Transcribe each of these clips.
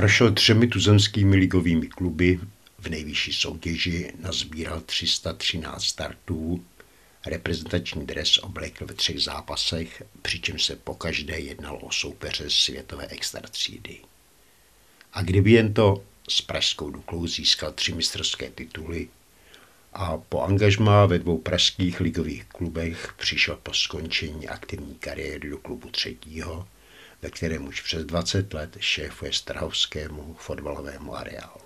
Prošel třemi tuzemskými ligovými kluby, v nejvyšší soutěži nazbíral 313 startů, reprezentační dres oblékl ve třech zápasech, přičemž se pokaždé jednalo o soupeře světové extracídy. A kdyby jen to s Pražskou Duklou získal tři mistrovské tituly a po angažmá ve dvou pražských ligových klubech přišel po skončení aktivní kariéry do klubu třetího, ve kterém už přes 20 let šéfuje Strahovskému fotbalovému areálu.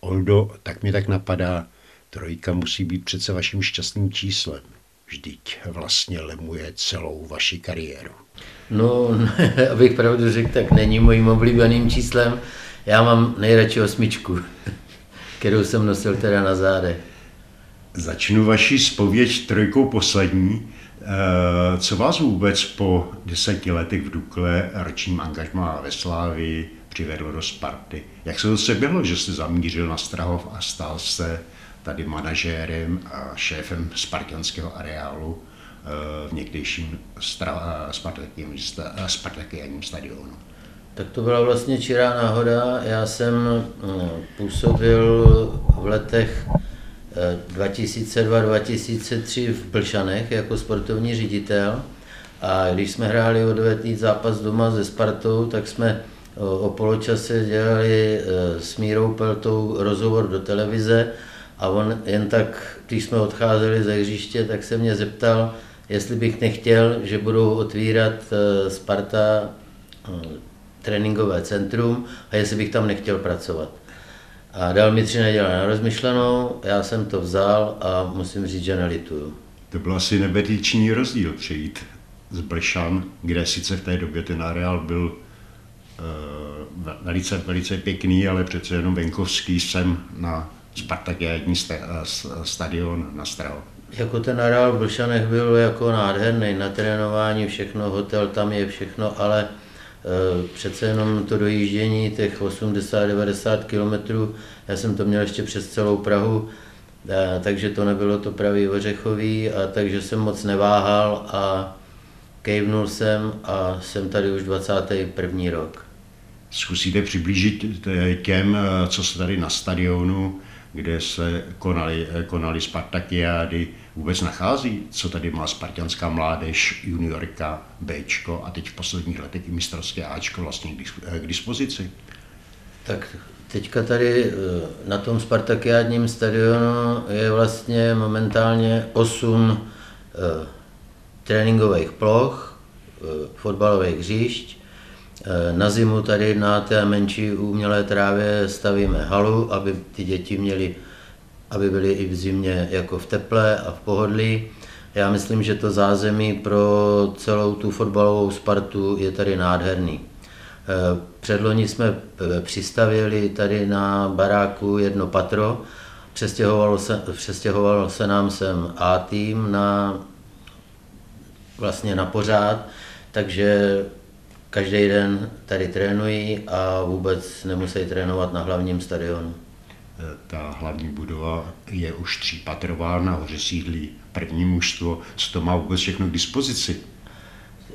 Oldo, tak mi tak napadá, trojka musí být přece vaším šťastným číslem. Vždyť vlastně lemuje celou vaši kariéru. No, abych pravdu řekl, tak není mojím oblíbeným číslem. Já mám nejradši osmičku, kterou jsem nosil teda na zádech. Začnu vaši spověď trojkou poslední. Eh, co vás vůbec po deseti letech v Dukle, ročním angažmá ve Slávii, přivedlo do Sparty? Jak se to se bylo, že jste zamířil na Strahov a stal se tady manažérem a šéfem spartianského areálu eh, v někdejším Spartakianím stadionu? Tak to byla vlastně čirá náhoda. Já jsem eh, působil v letech 2002-2003 v Plšanech jako sportovní ředitel a když jsme hráli odvetný zápas doma se Spartou, tak jsme o poločase dělali e, s Mírou Peltou rozhovor do televize a on jen tak, když jsme odcházeli ze hřiště, tak se mě zeptal, jestli bych nechtěl, že budou otvírat Sparta tréninkové centrum a jestli bych tam nechtěl pracovat. A dal mi tři neděle na rozmyšlenou, já jsem to vzal a musím říct, že nelituju. To byl asi nebetiční rozdíl přejít z Blšan, kde sice v té době ten areál byl uh, velice, velice pěkný, ale přece jenom venkovský sem na Spartakiádní sta, stadion na Straho. Jako ten areál v Blšanech byl jako nádherný na trénování, všechno, hotel tam je všechno, ale Eh, přece jenom to dojíždění těch 80-90 kilometrů, já jsem to měl ještě přes celou Prahu, eh, takže to nebylo to pravý ořechový, a takže jsem moc neváhal a kejvnul jsem a jsem tady už 21. rok. Zkusíte přiblížit těm, eh, co se tady na stadionu kde se konaly, konaly Spartakiády, vůbec nachází, co tady má spartianská mládež, juniorka, Bčko a teď v posledních letech i mistrovské Ačko vlastně k dispozici? Tak teďka tady eh, na tom Spartakiádním stadionu je vlastně momentálně 8 eh, tréninkových ploch, eh, fotbalových hřišť, Eh, na zimu tady na té menší umělé trávě stavíme halu, aby ty děti měly, aby byly i v zimě jako v teple a v pohodlí. Já myslím, že to zázemí pro celou tu fotbalovou Spartu je tady nádherný. Eh, předloni jsme eh, přistavili tady na baráku jedno patro, přestěhovalo se, přestěhovalo se nám sem A tým na, vlastně na pořád, takže každý den tady trénují a vůbec nemusí trénovat na hlavním stadionu. Ta hlavní budova je už třípatrová, nahoře sídlí první mužstvo. Co to má vůbec všechno k dispozici?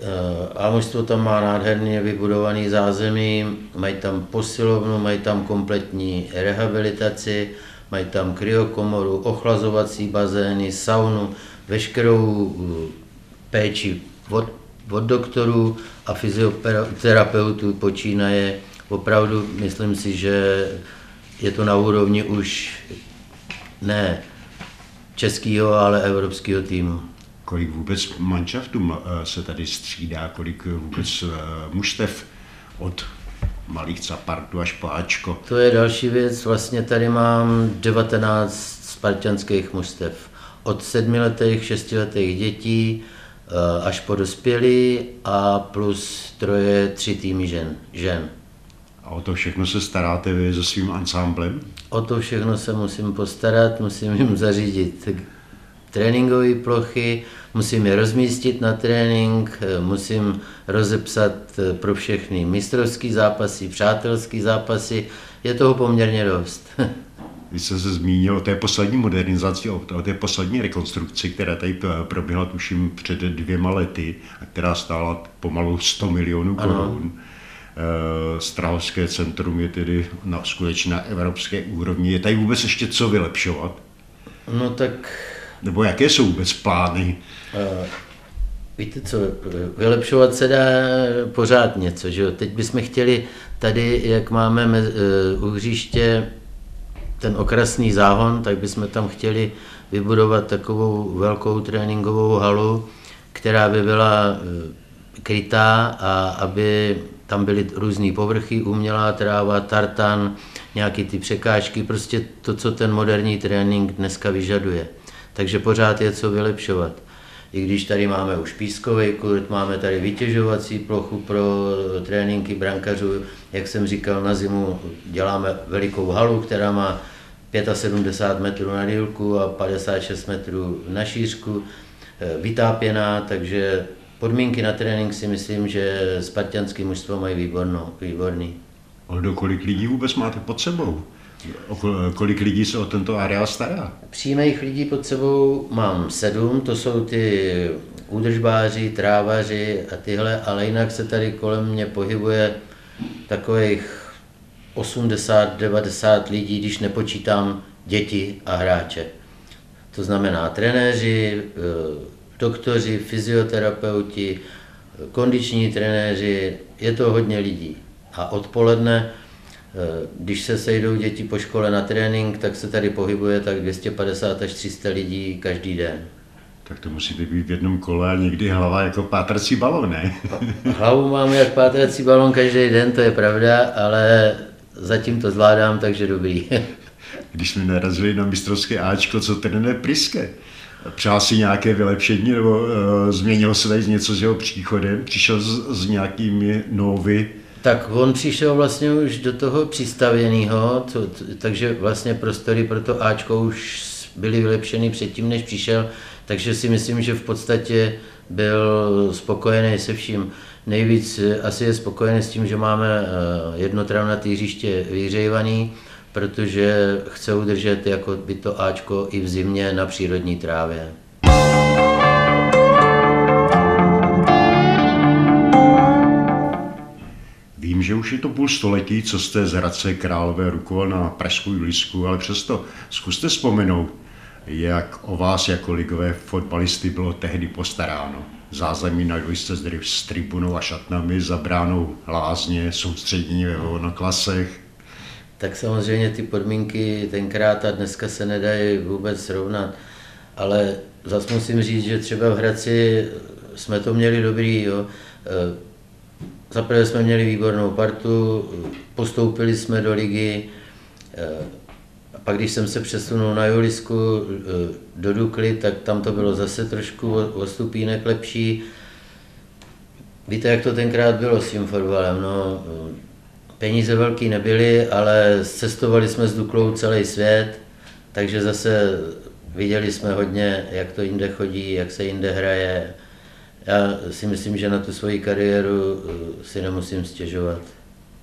E, a mužstvo tam má nádherně vybudovaný zázemí, mají tam posilovnu, mají tam kompletní rehabilitaci, mají tam kryokomoru, ochlazovací bazény, saunu, veškerou péči od od doktorů a fyzioterapeutů počínaje. Opravdu myslím si, že je to na úrovni už ne českého, ale evropského týmu. Kolik vůbec manšaftů eh, se tady střídá, kolik vůbec eh, mužstev od malých capartů až po Ačko? To je další věc. Vlastně tady mám 19 spartianských mužstev. Od sedmiletých, šestiletých dětí, Eh, až po dospělí a plus troje, tři týmy žen. žen. A o to všechno se staráte vy se svým ansámblem? O to všechno se musím postarat, musím jim zařídit tréninkové plochy, musím je rozmístit na trénink, eh, musím rozepsat eh, pro všechny mistrovské zápasy, přátelské zápasy. Je toho poměrně dost. Vy jste se zmínil o té poslední modernizaci, o té poslední rekonstrukci, která tady proběhla tuším před dvěma lety a která stála pomalu 100 milionů korun. Strahovské centrum je tedy na, skutečně na evropské úrovni. Je tady vůbec ještě co vylepšovat? No tak... Nebo jaké jsou vůbec plány? Uh, víte co, vylepšovat se dá pořád něco, že jo? Teď bychom chtěli tady, jak máme uh, u hřiště ten okrasný záhon, tak bychom tam chtěli vybudovat takovou velkou tréninkovou halu, která by byla eh, krytá a aby tam byly různé povrchy, umělá tráva, tartan, nějaké ty překážky, prostě to, co ten moderní trénink dneska vyžaduje. Takže pořád je co vylepšovat. I když tady máme už pískový kurt, máme tady vytěžovací plochu pro tréninky brankařů, jak jsem říkal, na zimu děláme velikou halu, která má 75 metrů na dílku a 56 metrů na šířku, eh, vytápěná, takže podmínky na trénink si myslím, že spartianský mužstvo mají výborno, výborný. do kolik lidí vůbec máte pod sebou? O kolik lidí se o tento areál stará? Přímých lidí pod sebou mám sedm, to jsou ty údržbáři, trávaři a tyhle, ale jinak se tady kolem mě pohybuje takových 80-90 lidí, když nepočítám děti a hráče. To znamená trenéři, eh, doktoři, fyzioterapeuti, kondiční trenéři, je to hodně lidí. A odpoledne, eh, když se sejdou děti po škole na trénink, tak se tady pohybuje tak 250 až 300 lidí každý den. Tak to musíte být v jednom kole a někdy hlava jako pátrací balon, ne? Hlavu mám jak pátrací balon každý den, to je pravda, ale zatím to zvládám, takže dobrý. Když jsme narazili na mistrovské Ačko, co trenér Priske? Přál si nějaké vylepšení nebo uh, změnilo se tady něco s jeho příchodem? Přišel s, s nějakými novy? Tak on přišel vlastně už do toho přistavěného, takže vlastně prostory pro to Ačko už byly vylepšeny předtím, než přišel, takže si myslím, že v podstatě byl spokojený se vším. Nejvíc asi je spokojený s tím, že máme eh, jedno travnaté hřiště vyhřejvaný, protože chce udržet jako by to Ačko i v zimě na přírodní trávě. Vím, že už je to půl století, co jste z Hradce Králové rukoval na Pražskou Julisku, ale přesto zkuste vzpomenout, jak o vás jako ligové fotbalisty bylo tehdy postaráno zázemí na dvojce s tribunou a šatnami, za bránou lázně, soustředění ve volnoklasech. Tak samozřejmě ty podmínky tenkrát a dneska se nedají vůbec srovnat, ale zase musím říct, že třeba v Hradci jsme to měli dobrý, jo. E, zaprvé jsme měli výbornou partu, postoupili jsme do ligy, e, a pak když jsem se přesunul na Julisku eh, do Dukly, tak tam to bylo zase trošku o stupínek lepší. Víte, jak to tenkrát bylo s tím fotbalem? No, peníze velký nebyly, ale cestovali jsme s Duklou celý svět, takže zase viděli jsme hodně, jak to jinde chodí, jak se jinde hraje. Já si myslím, že na tu svoji kariéru eh, si nemusím stěžovat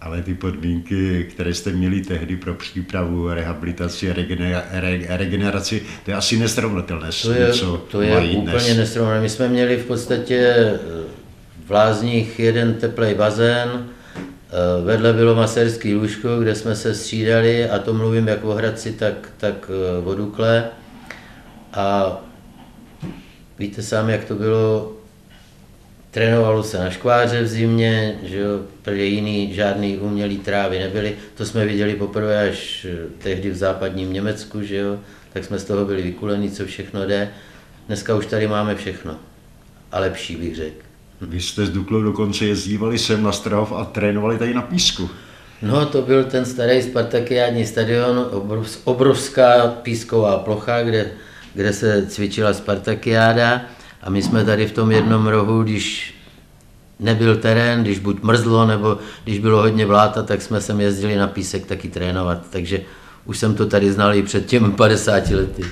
ale ty podmínky, které jste měli tehdy pro přípravu, rehabilitaci a regeneraci, to je asi nesrovnatelné to je, co To je úplně dnes. nesrovnatelné. My jsme měli v podstatě eh, v Lázních jeden teplej bazén, vedle bylo maserský lůžko, kde jsme se střídali, a to mluvím jak o Hradci, tak, tak eh, o Dukle. A víte sám, jak to bylo Trénovalo se na škváře v zimě, že jo, protože jiný žádný umělý trávy nebyly. To jsme viděli poprvé až eh, tehdy v západním Německu, že jo, tak jsme z toho byli vykulení, co všechno jde. Dneska už tady máme všechno. A lepší bych řekl. Vy jste s Duklou dokonce jezdívali sem na Strahov a trénovali tady na písku. No, to byl ten starý Spartakiádní stadion, obrovská písková plocha, kde, kde se cvičila Spartakiáda a my jsme tady v tom jednom rohu, když nebyl terén, když buď mrzlo, nebo když bylo hodně vláta, tak jsme sem jezdili na písek taky trénovat. Takže už jsem to tady znal i před těmi 50 lety.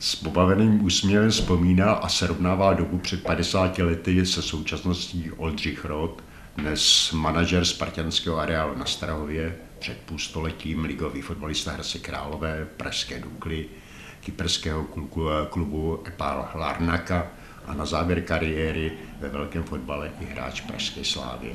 S pobaveným úsměvem vzpomíná a srovnává dobu před 50 lety se současností Oldřich Rod, dnes manažer Spartanského areálu na Strahově, před půl stoletím ligový fotbalista Hradce Králové, Pražské Dukly, kyperského klubu, Epal Larnaka, a na závěr kariéry ve velkém fotbale i hráč Pražské Slávě.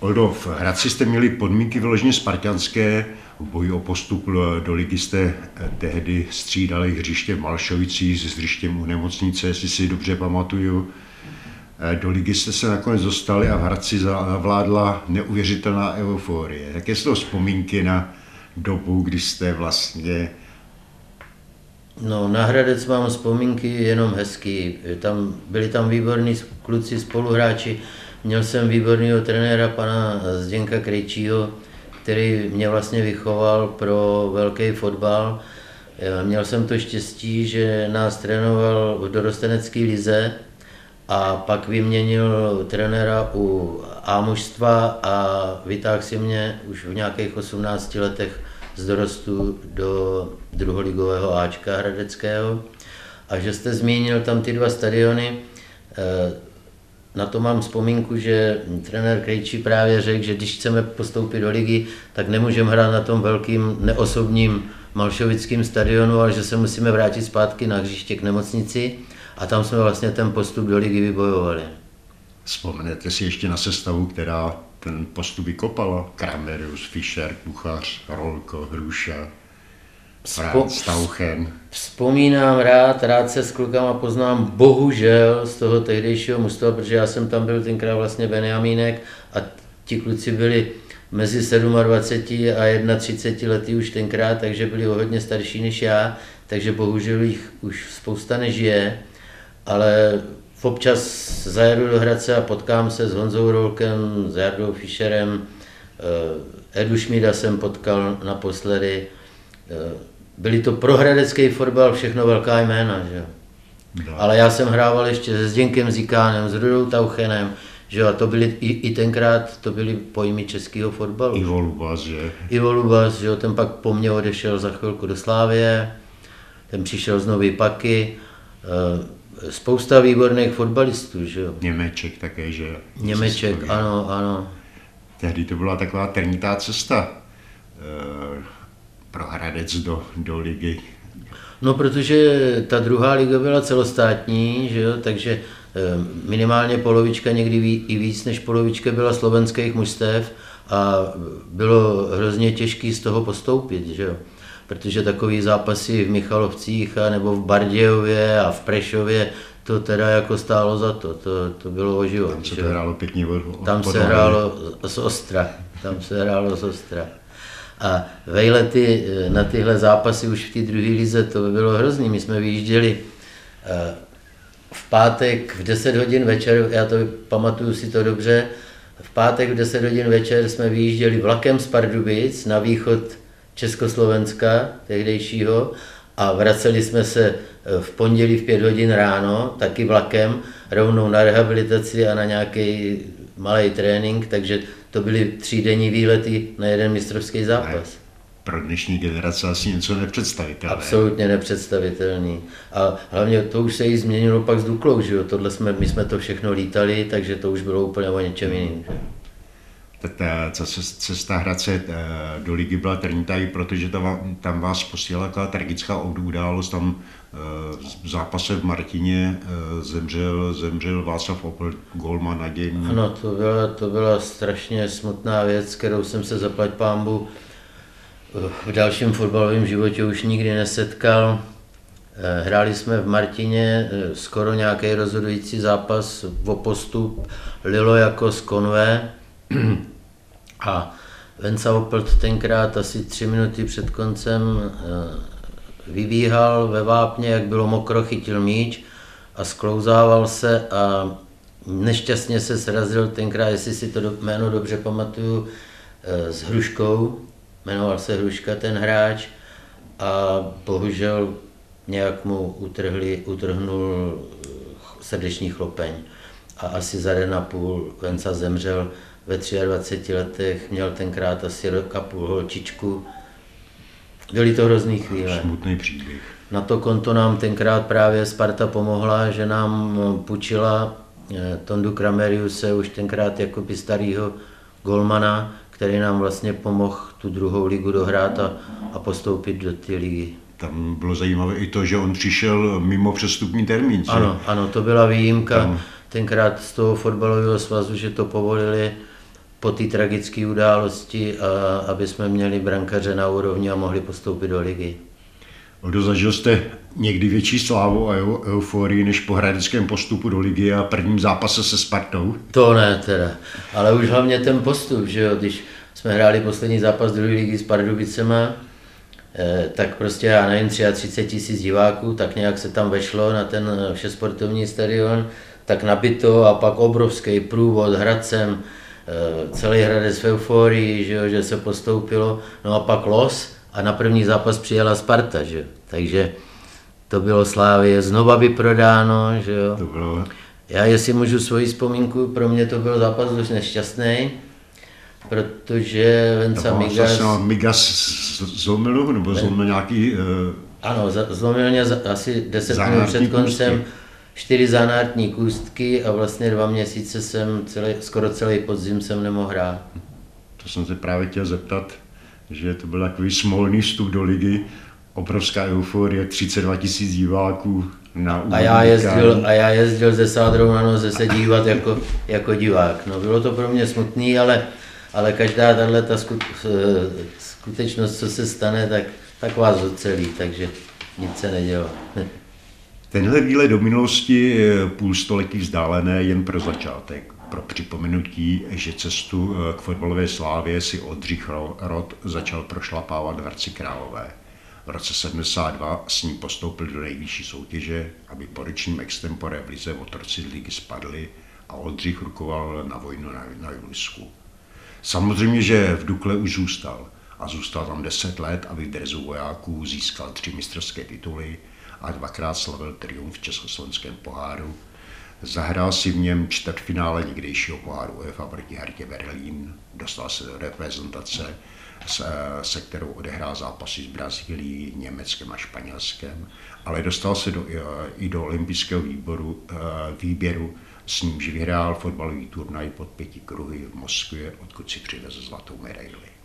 Oldo, v Hradci jste měli podmínky vyloženě spartianské, v boji o postup do ligy jste tehdy střídali hřiště v Malšovicích s hřištěm u nemocnice, jestli si dobře pamatuju. Do ligy jste se nakonec dostali a v Hradci zavládla neuvěřitelná euforie. Jaké jsou vzpomínky na dobu, kdy jste vlastně No, na Hradec mám vzpomínky jenom hezký. Tam, byli tam výborní kluci, spoluhráči. Měl jsem výborného trenéra, pana Zděnka Krejčího, který mě vlastně vychoval pro velký fotbal. Měl jsem to štěstí, že nás trénoval v dorostenecké lize a pak vyměnil trenéra u A mužstva a vytáhl si mě už v nějakých 18 letech z dorostu do druholigového Ačka hradeckého. A že jste zmínil tam ty dva stadiony, eh, na to mám vzpomínku, že trenér Krejčí právě řekl, že když chceme postoupit do ligy, tak nemůžeme hrát na tom velkým neosobním Malšovickým stadionu, ale že se musíme vrátit zpátky na hřiště k nemocnici a tam jsme vlastně ten postup do ligy vybojovali. Vzpomenete si ještě na sestavu, která ten postup vykopala? Kramerius, Fischer, Kuchař, Rolko, Hruša, Franz Stauchen. Vzpomínám rád, rád se s klukama poznám, bohužel z toho tehdejšího mužstva, protože já jsem tam byl tenkrát vlastně Benjamínek a ti kluci byli mezi 27 a 31 lety už tenkrát, takže byli o hodně starší než já, takže bohužel jich už spousta nežije, ale v občas zajedu do Hradce a potkám se s Honzou Rolkem, s Jardou Fischerem, eh, Edu Šmída jsem potkal naposledy, eh, byli to pro hradecký fotbal všechno velká jména, že No. Ale já jsem hrával ještě se Zděnkem Zikánem, s Rudou Tauchenem, že a to byly i, i tenkrát to byly pojmy českého fotbalu. Ivo Lubas, že? Ivo Lubas, že ten pak po mně odešel za chvilku do Slávie, ten přišel z Nový Paky, eh, spousta výborných fotbalistů, že jo. Němeček také, že? Němeček, ano, ano. Tehdy to byla taková trnitá cesta eh, pro Hradec do, do ligy? No, protože ta druhá liga byla celostátní, že jo, takže eh, minimálně polovička, někdy i víc než polovička byla slovenských mužstev a bylo hrozně těžké z toho postoupit, že jo. Protože takový zápasy v Michalovcích a nebo v Bardějově a v Prešově, to teda jako stálo za to, to, to bylo o život. Tam se hrálo pěkně od, Tam se hrálo z Ostra, tam se hrálo z Ostra. A vejlety eh, na tyhle zápasy už v té druhé lize, to by bylo hrozný. My jsme vyjížděli eh, v pátek v 10 hodin večer, já to pamatuju si to dobře, v pátek v 10 hodin večer jsme vyjížděli vlakem z Pardubic na východ Československa tehdejšího a vraceli jsme se eh, v pondělí v 5 hodin ráno, taky vlakem, rovnou na rehabilitaci a na nějaký malý trénink, takže to byly třídenní výlety na jeden mistrovský zápas. Pro dnešní generace asi něco nepředstavitelné. Absolutně nepředstavitelný. A hlavně to už se jí změnilo pak s Duklou, že jo? Tohle jsme, my jsme to všechno lítali, takže to už bylo úplně o něčem jiným. Tak ta cesta Hradce eh, do ligy byla trnitá i protože tam, tam vás posílala taková tragická událost. Tam v zápase v Martině eh, zemřel, zemřel Václav Opel, golman nadějný. Ano, to byla, to byla strašně smutná věc, kterou jsem se zaplať pámbu v dalším fotbalovém životě už nikdy nesetkal. Hráli jsme v Martině skoro nějaký rozhodující zápas o postup Lilo jako z Konve a Venca Opelt tenkrát asi tři minuty před koncem eh, vybíhal ve vápně, jak bylo mokro, chytil míč a sklouzával se a nešťastně se srazil tenkrát, jestli si to jméno dobře pamatuju, eh, s Hruškou, jmenoval se Hruška ten hráč. A bohužel nějak mu utrhli, utrhnul srdeční chlopeň. A asi za den a půl Venca zemřel. Ve 23 letech, měl tenkrát asi rok a půl holčičku. Byly to hrozný chvíle. Smutný příběh. Na to konto nám tenkrát právě Sparta pomohla, že nám půjčila eh, Tondu Krameriuse už tenkrát jako by starýho golmana, který nám vlastně pomohl tu druhou ligu dohrát a, a postoupit do té ligy. Tam bylo zajímavé i to, že on přišel mimo přestupní termín. Ano, ano, to byla výjimka. Tam... Tenkrát z toho fotbalového svazu, že to povolili po té tragické události, a aby jsme měli brankaře na úrovni a mohli postoupit do ligy. Odo, zažil jste někdy větší slávu a euforii než po hradeckém postupu do ligy a prvním zápase se Spartou? To ne teda, ale už hlavně ten postup, že jo, když jsme hráli poslední zápas druhé ligy s Pardubicema, eh, tak prostě já nevím, 33 tisíc diváků, tak nějak se tam vešlo na ten všesportovní stadion, tak nabito a pak obrovský průvod Hradcem, eh, celý Hradec v euforii, že, jo, že se postoupilo, no a pak los a na první zápas přijela Sparta, že takže to bylo Slávě. Znova vyprodáno, že jo. To bylo... Já jestli můžu svoji vzpomínku, pro mě to byl zápas dost nešťastný, protože Venca Migas... Migas zlomil nebo zlomil nějaký... Uh... Ano, zlomil mě asi 10 minut před koncem čtyři zanártní kůstky a vlastně dva měsíce jsem, celý, skoro celý podzim jsem nemohl hrát. To jsem se právě chtěl zeptat, že to byl takový smolný vstup do ligy, obrovská euforie, 32 tisíc diváků na a já, jezdil, a já jezdil ze sádrou na noze se dívat jako, jako divák. No, bylo to pro mě smutný, ale, ale každá tahle ta skutečnost, co se stane, tak, tak vás ocelí, takže nic se nedělá. Tenhle výlet do minulosti je půl století vzdálené jen pro začátek. Pro připomenutí, že cestu eh, k fotbalové slávě si Oldřich Rod začal prošlapávat v Hradci Králové. V roce 72 s ním postoupil do nejvyšší soutěže, aby po ročním extempore v Lize otroci ligy spadli a Oldřich rukoval na vojnu na, na Julisku. Samozřejmě, že v Dukle už zůstal a zůstal tam 10 let, aby v drezu vojáků získal tři mistrovské tituly a dvakrát slavil triumf v československém poháru. Zahrál si v něm čtvrtfinále někdejšího poháru UEFA proti Hertě Berlín, dostal se do reprezentace, se, se kterou odehrál zápasy s Brazílií, Německem a Španělskem, ale dostal se do, i do olympijského výboru, eh, výběru, s nímž vyhrál fotbalový turnaj pod pěti kruhy v Moskvě, odkud si přivezl zlatou medaili.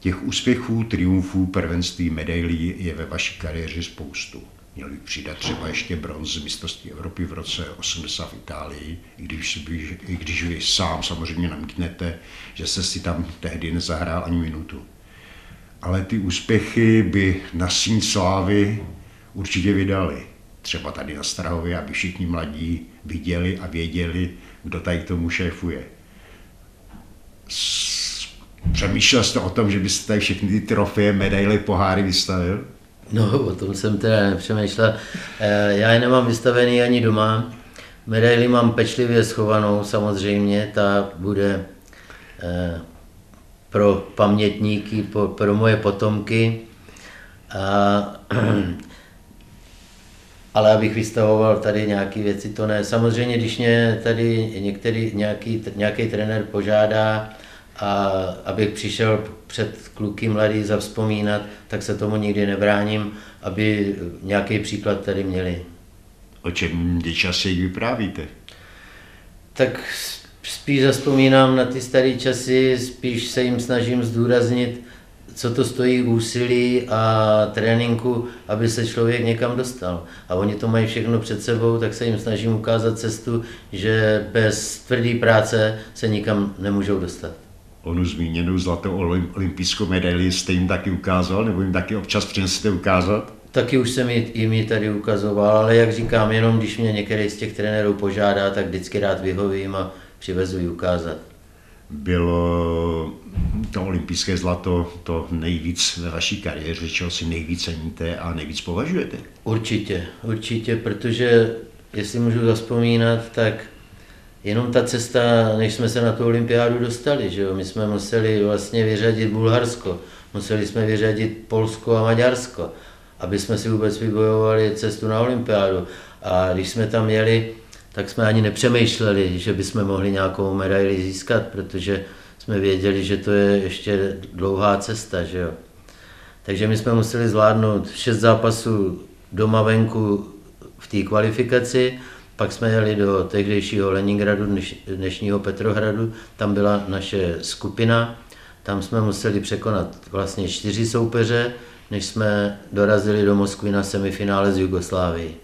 Těch úspěchů, triumfů, prvenství, medailí je ve vaší kariéře spoustu. Měl bych přidat třeba ještě bronz z mistrovství Evropy v roce 80 v Itálii, i když, i když vy sám samozřejmě namítnete, že se si tam tehdy nezahrál ani minutu. Ale ty úspěchy by na síň slávy určitě vydali. Třeba tady na Strahově, aby všichni mladí viděli a věděli, kdo tady tomu šéfuje. Přemýšlel jste o tom, že byste tady všechny ty trofeje, medaily, poháry vystavil? No, o tom jsem teda nepřemýšlel. Eh, já je nemám vystavený ani doma. Medaily mám pečlivě schovanou, samozřejmě, ta bude eh, pro pamětníky, pro moje potomky. A, ale abych vystavoval tady nějaké věci, to ne. Samozřejmě, když mě tady některý, nějaký, nějaký trenér požádá, a abych přišel před kluky mladý zavzpomínat, tak se tomu nikdy nebráním, aby nějaký příklad tady měli. O čem časy vyprávíte? Tak spíš zaspomínám na ty staré časy, spíš se jim snažím zdůraznit, co to stojí úsilí a tréninku, aby se člověk někam dostal. A oni to mají všechno před sebou, tak se jim snažím ukázat cestu, že bez tvrdé práce se nikam nemůžou dostat onu zmíněnou zlatou olympijskou medaili jste jim taky ukázal, nebo jim taky občas přinesete ukázat? Taky už jsem jim ji tady ukazoval, ale jak říkám, jenom když mě některý z těch trenérů požádá, tak vždycky rád vyhovím a přivezu ji ukázat. Bylo to olympijské zlato to nejvíc ve vaší kariéře, čeho si nejvíc ceníte a nejvíc považujete? Určitě, určitě, protože jestli můžu zaspomínat, tak Jenom ta cesta, než jsme se na tu olympiádu dostali, že jo? my jsme museli vlastně vyřadit Bulharsko, museli jsme vyřadit Polsko a Maďarsko, aby jsme si vůbec vybojovali cestu na olympiádu. A když jsme tam jeli, tak jsme ani nepřemýšleli, že bychom mohli nějakou medaili získat, protože jsme věděli, že to je ještě dlouhá cesta. Že jo? Takže my jsme museli zvládnout šest zápasů doma venku v té kvalifikaci, pak jsme jeli do tehdejšího Leningradu, dnešního Petrohradu, tam byla naše skupina, tam jsme museli překonat vlastně čtyři soupeře, než jsme dorazili do Moskvy na semifinále z Jugoslávii.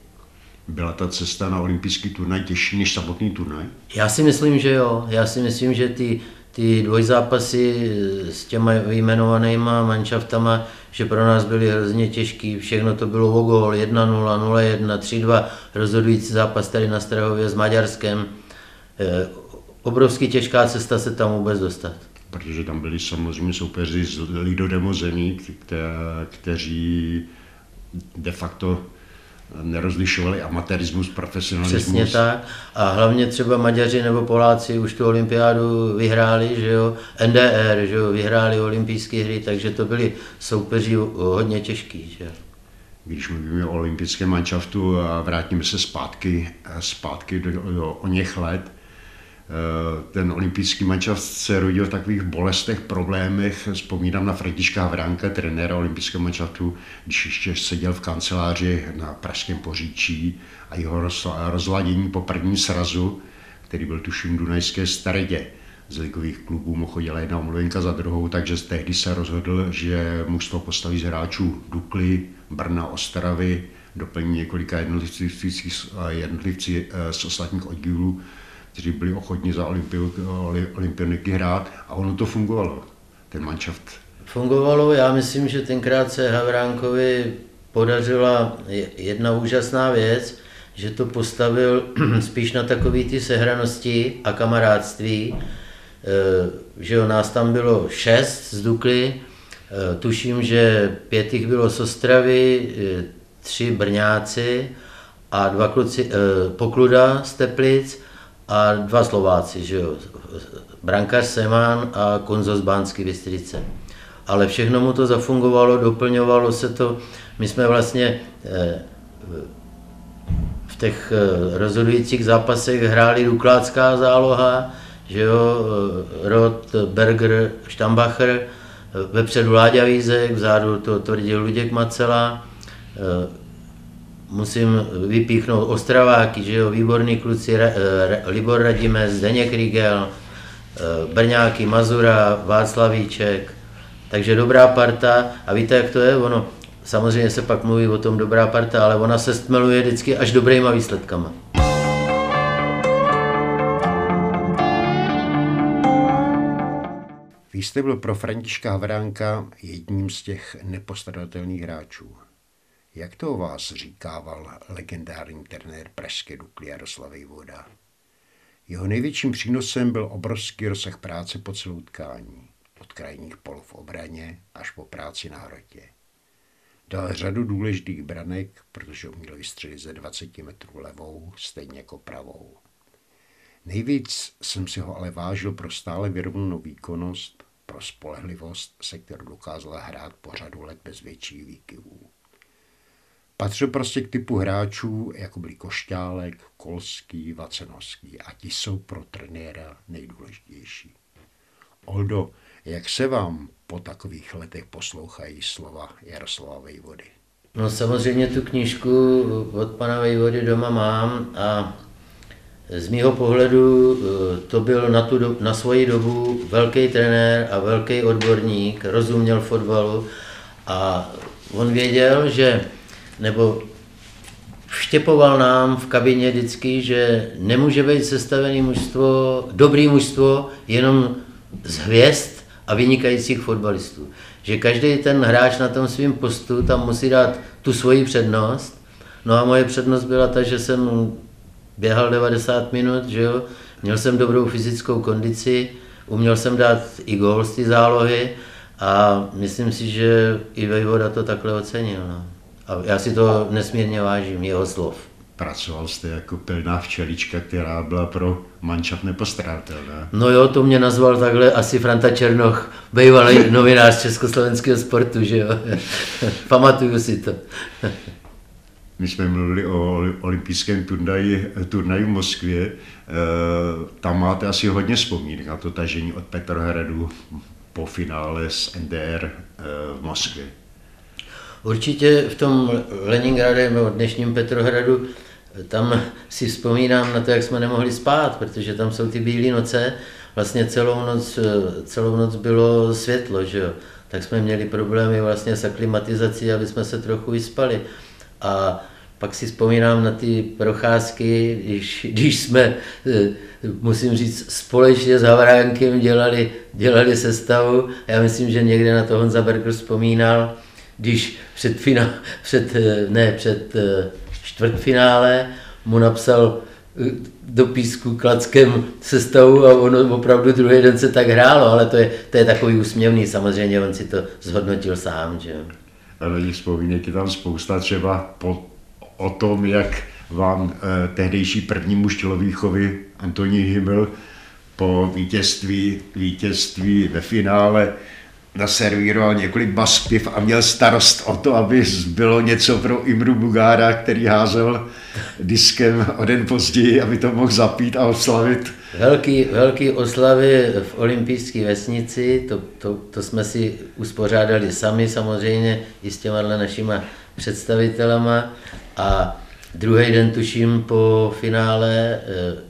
Byla ta cesta na olympijský turnaj těžší než samotný turnaj? Já si myslím, že jo. Já si myslím, že ty, ty dvojzápasy s těma vyjmenovanýma manšaftama, že pro nás byly hrozně těžký, všechno to bylo o gól, 1-0, 0-1, 3-2, rozhodující zápas tady na Strahově s Maďarskem. Eh, obrovský těžká cesta se tam vůbec dostat. Protože tam byli samozřejmě soupeři z Lidodemo zemí, kteří de facto nerozlišovali amatérismus, profesionalismus. Přesně tak. A hlavně třeba Maďaři nebo Poláci už tu olympiádu vyhráli, že jo, NDR, že jo, vyhráli olympijské hry, takže to byli soupeři hodně těžký, že Když mluvíme o olympijském manšaftu a vrátíme se zpátky, zpátky do, do o něch let, ten olympijský mančaft se rodil v takových bolestech, problémech. Vzpomínám na Františka Havránka, trenéra olympijského manšaftu, když ještě seděl v kanceláři na Pražském poříčí a jeho rozladění po prvním srazu, který byl tuším Dunajské staredě. Z ligových klubů mu chodila jedna omluvenka za druhou, takže tehdy se rozhodl, že mužstvo postaví z hráčů Dukly, Brna, Ostravy, doplní několika jednotlivci eh, z ostatních oddílů kteří byli ochotní za olympioniky hrát a ono to fungovalo, ten manšaft. Fungovalo, já myslím, že tenkrát se Havránkovi podařila jedna úžasná věc, že to postavil spíš na takové ty sehranosti a kamarádství, e, že jo, nás tam bylo šest z Dukly, e, tuším, že pět jich bylo z Ostravy, e, tři Brňáci a dva kluci, Pokluda z Teplic a dva Slováci, že jo, brankář Semán a Konzo z Bánské Bystrice. Ale všechno mu to zafungovalo, doplňovalo se to. My jsme vlastně eh, v těch eh, rozhodujících zápasech hráli Duklácká záloha, že jo, eh, Rod, Berger, Štambacher, vepředu Láďa Vízek, vzadu to tvrdil Luděk Macela, musím vypíchnout Ostraváky, že jo, výborní kluci, Libor Radimec, Zdeněk Rigel, eh, Brňáky, Mazura, Václavíček, takže dobrá parta a víte, jak to je, ono, samozřejmě se pak mluví o tom dobrá parta, ale ona se stmeluje vždycky až dobrýma výsledkama. Vy jste byl pro Františka Havránka jedním z těch nepostradatelných hráčů. Jak to o vás říkával legendární trenér Pražské Dukly Jaroslav Voda? Jeho největším přínosem byl obrovský rozsah práce po celou tkání, od krajních pol v obraně až po práci na hrotě. Dal řadu důležitých branek, protože uměl vystřelit ze 20 metrů levou, stejně jako pravou. Nejvíc jsem si ho ale vážil pro stále vyrovnanou výkonnost, pro spolehlivost, se kterou dokázala hrát po řadu let bez větších výkyvů. Patřil prostě k typu hráčů, jako byli Košťálek, Kolský, Vacenovský a ti jsou pro trenéra nejdůležitější. Oldo, jak se vám po takových letech poslouchají slova Jaroslava Vejvody? No samozřejmě tu knížku od pana Vejvody doma mám a z mýho pohledu eh, to byl na, tu do, na svoji dobu velký trenér a velký odborník, rozuměl fotbalu a on věděl, že nebo vštěpoval nám v kabině vždycky, že nemůže být sestavený mužstvo, dobrý mužstvo jenom z hvězd a vynikajících fotbalistů. Že každý ten hráč na tom svém postu tam musí dát tu svoji přednost. No a moje přednost byla ta, že jsem běhal 90 minut, že jo? měl jsem dobrou fyzickou kondici, uměl jsem dát i gól z té zálohy a myslím si, že i Vejvoda to takhle ocenil. No. A já si to nesmírně vážím, jeho slov. Pracoval jste jako pilná včelička, která byla pro mančat nepostradatelná. No jo, to mě nazval takhle asi Franta Černoch, bývalý novinář československého sportu, že jo. Pamatuju si to. My jsme mluvili o olympijském turnaji, turnaji v Moskvě. E, tam máte asi hodně vzpomínek na to tažení od Petrohradu po finále s NDR e, v Moskvě. Určitě v tom Leningradě nebo dnešním Petrohradu, tam si vzpomínám na to, jak jsme nemohli spát, protože tam jsou ty bílé noce, vlastně celou noc, celou noc bylo světlo, že jo. Tak jsme měli problémy vlastně s aklimatizací, aby jsme se trochu vyspali. A pak si vzpomínám na ty procházky, když, když jsme, musím říct, společně s Havránkem dělali, dělali sestavu. Já myslím, že někde na to Honza Berger vzpomínal, když před, fina, před, eh, ne, před eh, čtvrtfinále mu napsal do písku klackem sestavu a ono opravdu druhý den se tak hrálo, ale to je, to je takový úsměvný, samozřejmě on si to zhodnotil sám. Že? Ale vzpomínek je tam spousta třeba po o tom, jak vám eh, tehdejší první muž tělovýchovy Antoní Himmel po vítězství, vítězství ve finále naservíroval několik baspiv a měl starost o to, aby bylo něco pro Imru Bugára, který házel diskem o den později, aby to mohl zapít a oslavit. Velký, velký oslavy v olympijské vesnici, to, to, to jsme si uspořádali sami samozřejmě i s těma našima představitelama a druhý den, tuším, po finále eh,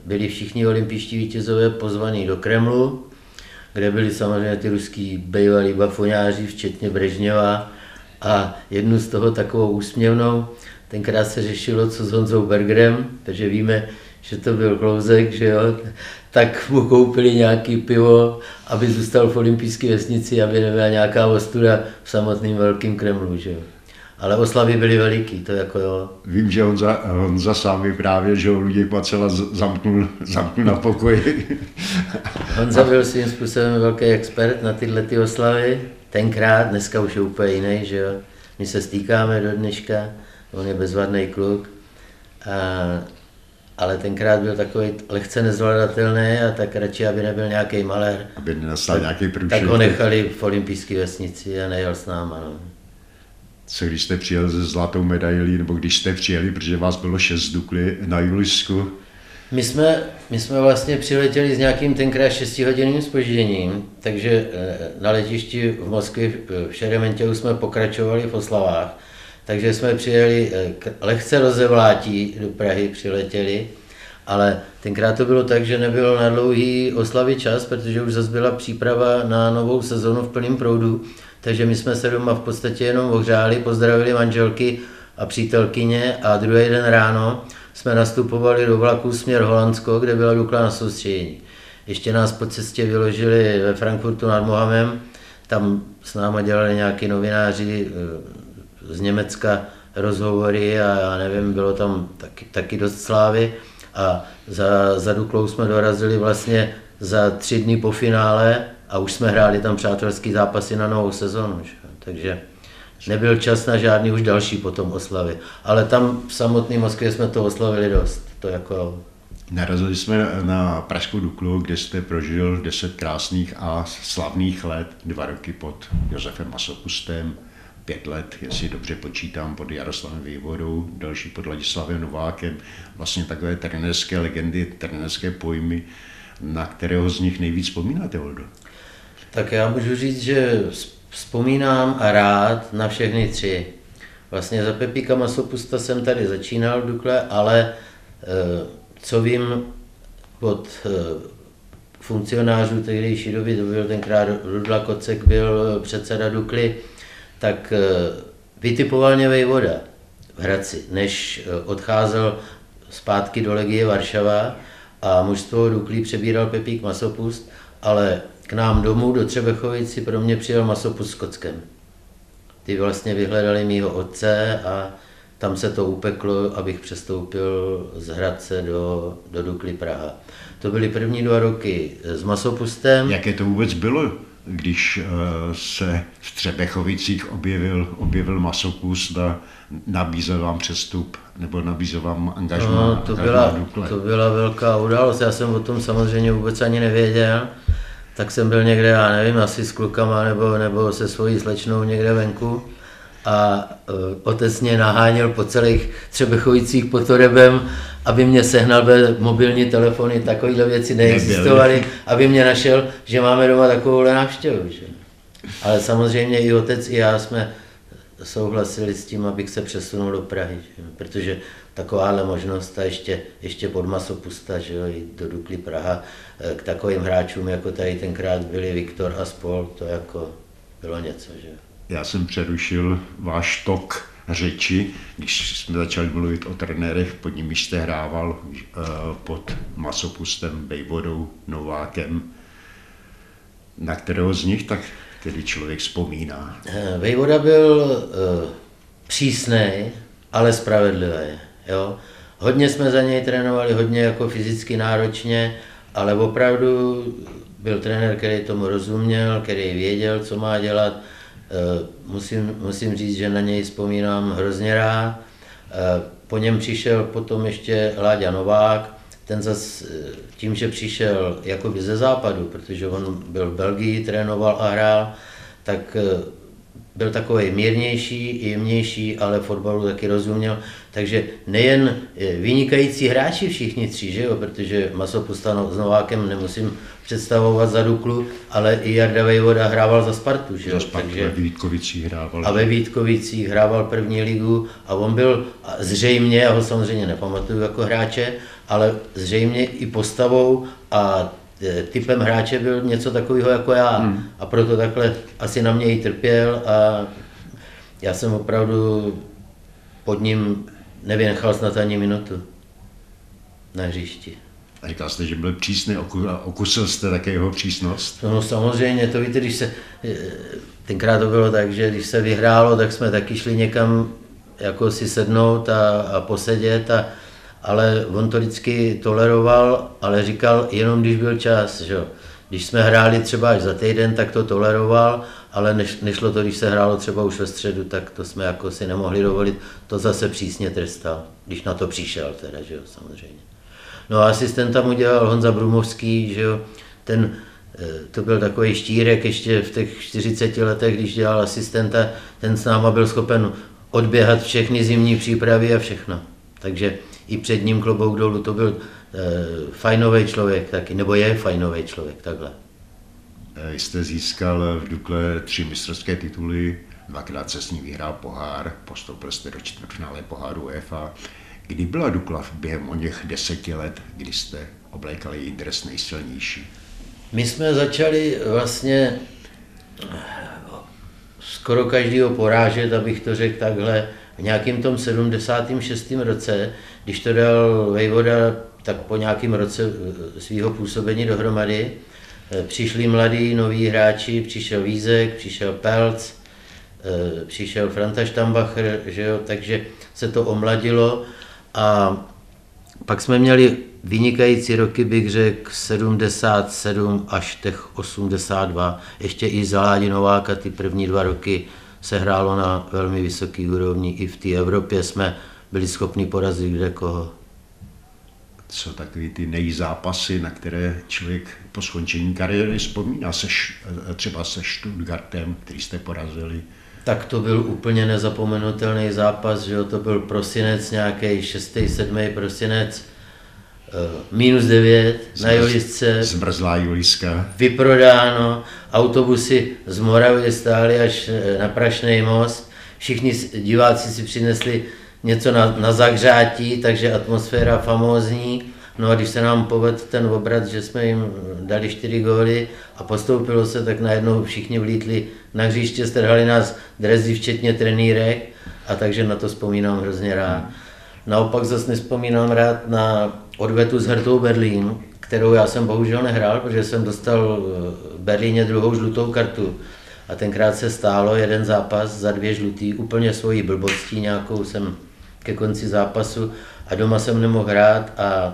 byli všichni olympijští vítězové pozvaní do Kremlu, kde byli samozřejmě ty ruský bývalí bafoňáři, včetně Brežněva. A jednu z toho takovou úsměvnou, tenkrát se řešilo, co s Honzou Bergerem, takže víme, že to byl klouzek, že jo, tak mu koupili nějaký pivo, aby zůstal v olympijské vesnici, aby nebyla nějaká ostuda v samotném velkém Kremlu, že jo ale oslavy byly veliký, to jako jo. Vím, že Honza, Honza sám vyprávěl, že ho lidi Pacela zamknul, zamknul na pokoji. Honza byl svým způsobem velký expert na tyhle ty oslavy, tenkrát, dneska už je úplně jiný, že jo. My se stýkáme do dneška, on je bezvadný kluk, a, ale tenkrát byl takový lehce nezvladatelný a tak radši, aby nebyl nějaký malér. Aby nenastal nějaký průšvih. Tak ho nechali v olympijské vesnici a nejel s náma. No co když jste přijel se zlatou medailí, nebo když jste přijeli, protože vás bylo šest dukly na Julisku? My jsme, my jsme vlastně přiletěli s nějakým tenkrát 6 hodinovým spožděním, takže eh, na letišti v Moskvě v Šerementěu jsme pokračovali v oslavách, takže jsme přijeli eh, lehce rozevlátí do Prahy, přiletěli, ale tenkrát to bylo tak, že nebylo na dlouhý oslavy čas, protože už zase byla příprava na novou sezonu v plném proudu, takže my jsme se doma v podstatě jenom ohřáli, pozdravili manželky a přítelkyně a druhý den ráno jsme nastupovali do vlaku směr Holandsko, kde byla Dukla na soustředění. Ještě nás po cestě vyložili ve Frankfurtu nad Mohamem, tam s náma dělali nějaký novináři eh, z Německa rozhovory a já nevím, bylo tam taky, taky dost slávy. A za, za Duklou jsme dorazili vlastně za tři dny po finále a už jsme hráli tam přátelský zápasy na novou sezonu. Že? Takže nebyl čas na žádný už další potom oslavy. Ale tam v samotné Moskvě jsme to oslavili dost. To jako... Narazili jsme na Pražskou Duklu, kde jste prožil deset krásných a slavných let, dva roky pod Josefem Masopustem, pět let, jestli dobře počítám, pod Jaroslavem Vývodou, další pod Ladislavem Novákem, vlastně takové trenérské legendy, trenérské pojmy, na kterého z nich nejvíc vzpomínáte, Oldo? Tak já můžu říct, že vzpomínám a rád na všechny tři. Vlastně za Pepíka Masopusta jsem tady začínal v Dukle, ale eh, co vím od eh, funkcionářů tehdejší doby, to byl tenkrát Rudla Kocek, byl předseda Dukly, tak eh, vytipoval mě Vejvoda v Hradci, než odcházel zpátky do Legie Varšava a mužstvo Duklí přebíral Pepík Masopust, ale k nám domů do Třebechovic si pro mě přijel masopus s kockem. Ty vlastně vyhledali mýho otce a tam se to upeklo, abych přestoupil z Hradce do, do Dukly Praha. To byly první dva roky s masopustem. Jaké to vůbec bylo, když uh, se v Třebechovicích objevil, objevil masopust a nabízel vám přestup nebo nabízel vám angažmá? No, to, byla, to byla velká událost, já jsem o tom samozřejmě vůbec ani nevěděl tak jsem byl někde, já nevím, asi s klukama nebo, nebo se svojí slečnou někde venku a uh, otec mě naháněl po celých Třebechovicích pod Torebem, aby mě sehnal ve mobilní telefony, takovéhle věci neexistovaly, aby mě našel, že máme doma takovou návštěvu. Že? Ale samozřejmě i otec, i já jsme souhlasili s tím, abych se přesunul do Prahy, že? protože takováhle možnost a ještě, ještě pod Masopusta, že jo, do Dukly Praha, eh, k takovým hráčům, jako tady tenkrát byli Viktor a spol, to jako bylo něco, že Já jsem přerušil váš tok řeči, když jsme začali mluvit o trenérech, pod nimi jste hrával uh, pod masopustem, Bejvodou, Novákem, na kterého z nich tak tedy člověk vzpomíná? Vejvoda byl přísný, ale spravedlivý. Jo? Hodně jsme za něj trénovali, hodně jako fyzicky náročně, ale opravdu byl trenér, který tomu rozuměl, který věděl, co má dělat. Eh, musím, musím říct, že na něj vzpomínám hrozně rád. Eh, po něm přišel potom ještě Láďa Novák, ten zas eh, tím, že přišel jakoby ze západu, protože on byl v Belgii, trénoval a hrál, tak byl takový mírnější, jemnější, ale fotbalu taky rozuměl. Takže nejen vynikající hráči všichni tři, že jo, protože Masopusta s Novákem nemusím představovat za Duklu, ale i Jarda Vejvoda hrával za Spartu. Že? Za Spartu Takže, ve Vítkovicích hrával. A ve Vítkovicích hrával první ligu a on byl zřejmě, já ho samozřejmě nepamatuju jako hráče, ale zřejmě i postavou a e, typem hráče byl něco takového jako já. Hmm. A proto takhle asi na mě i trpěl a já jsem opravdu pod ním nevynechal snad ani minutu na hřišti. A říkal jste, že byl přísný a okusil jste také jeho přísnost? No, no samozřejmě, to víte, když se, eh, tenkrát to bylo tak, že když se vyhrálo, tak jsme taky šli někam jako si sednout a, a posedět, a, ale on to vždycky toleroval, ale říkal jenom, když byl čas, že Když jsme hráli třeba až za týden, tak to toleroval, ale neš, nešlo to, když se hrálo třeba už ve středu, tak to jsme jako si nemohli dovolit, to zase přísně trestal, když na to přišel teda, že jo, samozřejmě. No a asistent tam udělal Honza Brumovský, že jo, ten, eh, to byl takový štírek ještě v těch 40 letech, když dělal asistenta, ten s náma byl schopen odběhat všechny zimní přípravy a všechno. Takže i před ním klobouk dolů, to byl e, fajnový člověk taky, nebo je fajnový člověk, takhle. Eh, jste získal v Dukle tři mistrovské tituly, dvakrát se s ním vyhrál pohár, postoupil jste do čtvrtfinále poháru UEFA. Kdy byla Dukla během o něch deseti let, kdy jste oblékali její dres nejsilnější? My jsme začali vlastně skoro každýho porážet, abych to řekl takhle, v nějakým tom 76. roce, když to dal Vejvoda, tak po nějakém roce eh, svého působení dohromady, eh, přišli mladí noví hráči, přišel Vízek, přišel Pelc, eh, přišel Franta Štambacher, že jo, takže se to omladilo a pak jsme měli vynikající roky, bych řekl, 77 až těch 82. Ještě i za Ládi Nováka ty první dva roky se hrálo na velmi vysoký úrovni. I v té Evropě jsme byli schopni porazit kde koho. Co takový ty nejzápasy, na které člověk po skončení kariéry vzpomíná, se, třeba se Stuttgartem, který jste porazili? tak to byl úplně nezapomenutelný zápas, že jo, to byl prosinec, nějaký 6. 7. prosinec, uh, minus 9 Zmrz, na Julisce. Zmrzlá Juliska. Vyprodáno, autobusy z Moravy stály až eh, na Prašný most, všichni diváci si přinesli něco na, na zahřátí, takže atmosféra famózní. No a když se nám povedl ten obrat, že jsme jim dali čtyři góly a postoupilo se, tak najednou všichni vlítli na hřiště, strhali nás drezy, včetně trenýrek a takže na to vzpomínám hrozně rád. Naopak zase nespomínám rád na odvetu s Hertou Berlín, kterou já jsem bohužel nehrál, protože jsem dostal v Berlíně druhou žlutou kartu. A tenkrát se stálo jeden zápas za dvě žlutý, úplně svojí blbostí nějakou jsem ke konci zápasu a doma jsem nemohl hrát a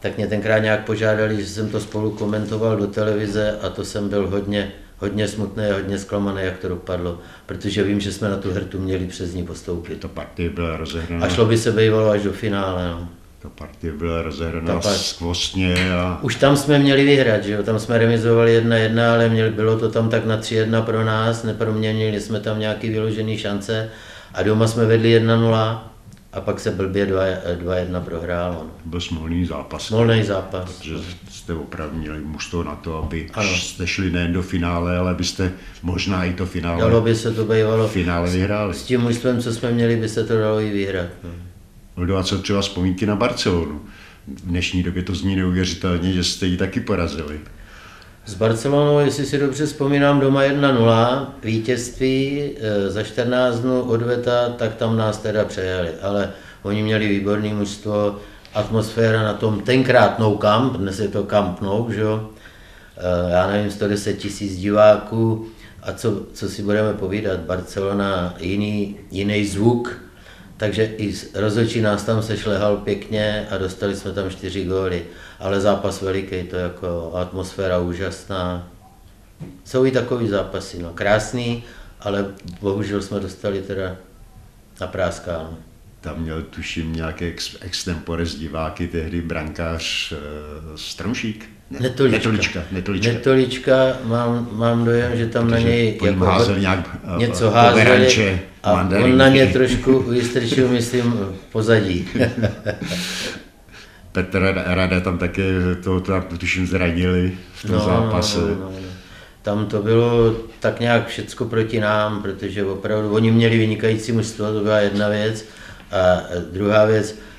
tak mě tenkrát nějak požádali, že jsem to spolu komentoval do televize a to jsem byl hodně, hodně smutný a hodně zklamaný, jak to dopadlo, protože vím, že jsme na tu hrtu měli přes ní postoupit. To partie byla rozehraná. A šlo by se bývalo až do finále. No. Ta partie byla rozehraná skvostně. A... Už tam jsme měli vyhrát, že jo? tam jsme remizovali jedna jedna, ale měli, bylo to tam tak na 3-1 pro nás, neproměnili jsme tam nějaký vyložený šance a doma jsme vedli 1-0 a pak se blbě 2-1 prohrál. On. Byl smolný zápas. Smolný zápas. Protože jste opravdu měli mužstvo na to, aby ano. jste šli nejen do finále, ale byste možná i to finále, dalo by se to bývalo, finále vyhráli. S tím mužstvem, co jsme měli, by se to dalo i vyhrát. No. a co třeba vzpomínky na Barcelonu? V dnešní době to zní neuvěřitelně, že jste ji taky porazili. S Barcelonou, jestli si dobře vzpomínám, doma 1-0, vítězství e, za 14 dnů odveta, tak tam nás teda přejeli. Ale oni měli výborný mužstvo, atmosféra na tom tenkrát no camp, dnes je to camp no, že jo? E, já nevím, 110 tisíc diváků a co, co si budeme povídat, Barcelona, jiný, jiný zvuk, takže i rozhodčí nás tam sešlehal pěkně a dostali jsme tam čtyři góly. Ale zápas veliký, to jako atmosféra úžasná. Jsou i takový zápasy, no. Krásný, ale bohužel jsme dostali teda na práskáno. Tam měl tuším nějaké ex, z diváky, tehdy brankář e, Stromšík. Ne, netolička. Netolička, netolička. netolička mám, mám dojem, že tam Protože na něj jako házel nějak eh, něco házeli a mandarinky. on na ně trošku vystrčil, myslím, pozadí. Petr Rada tam také to, to tuším zranili v tom no, zápase. No, no, no. Tam to bylo tak nějak všecko proti nám, protože opravdu oni měli vynikající mužstvo, to byla jedna věc. A druhá věc, Eh,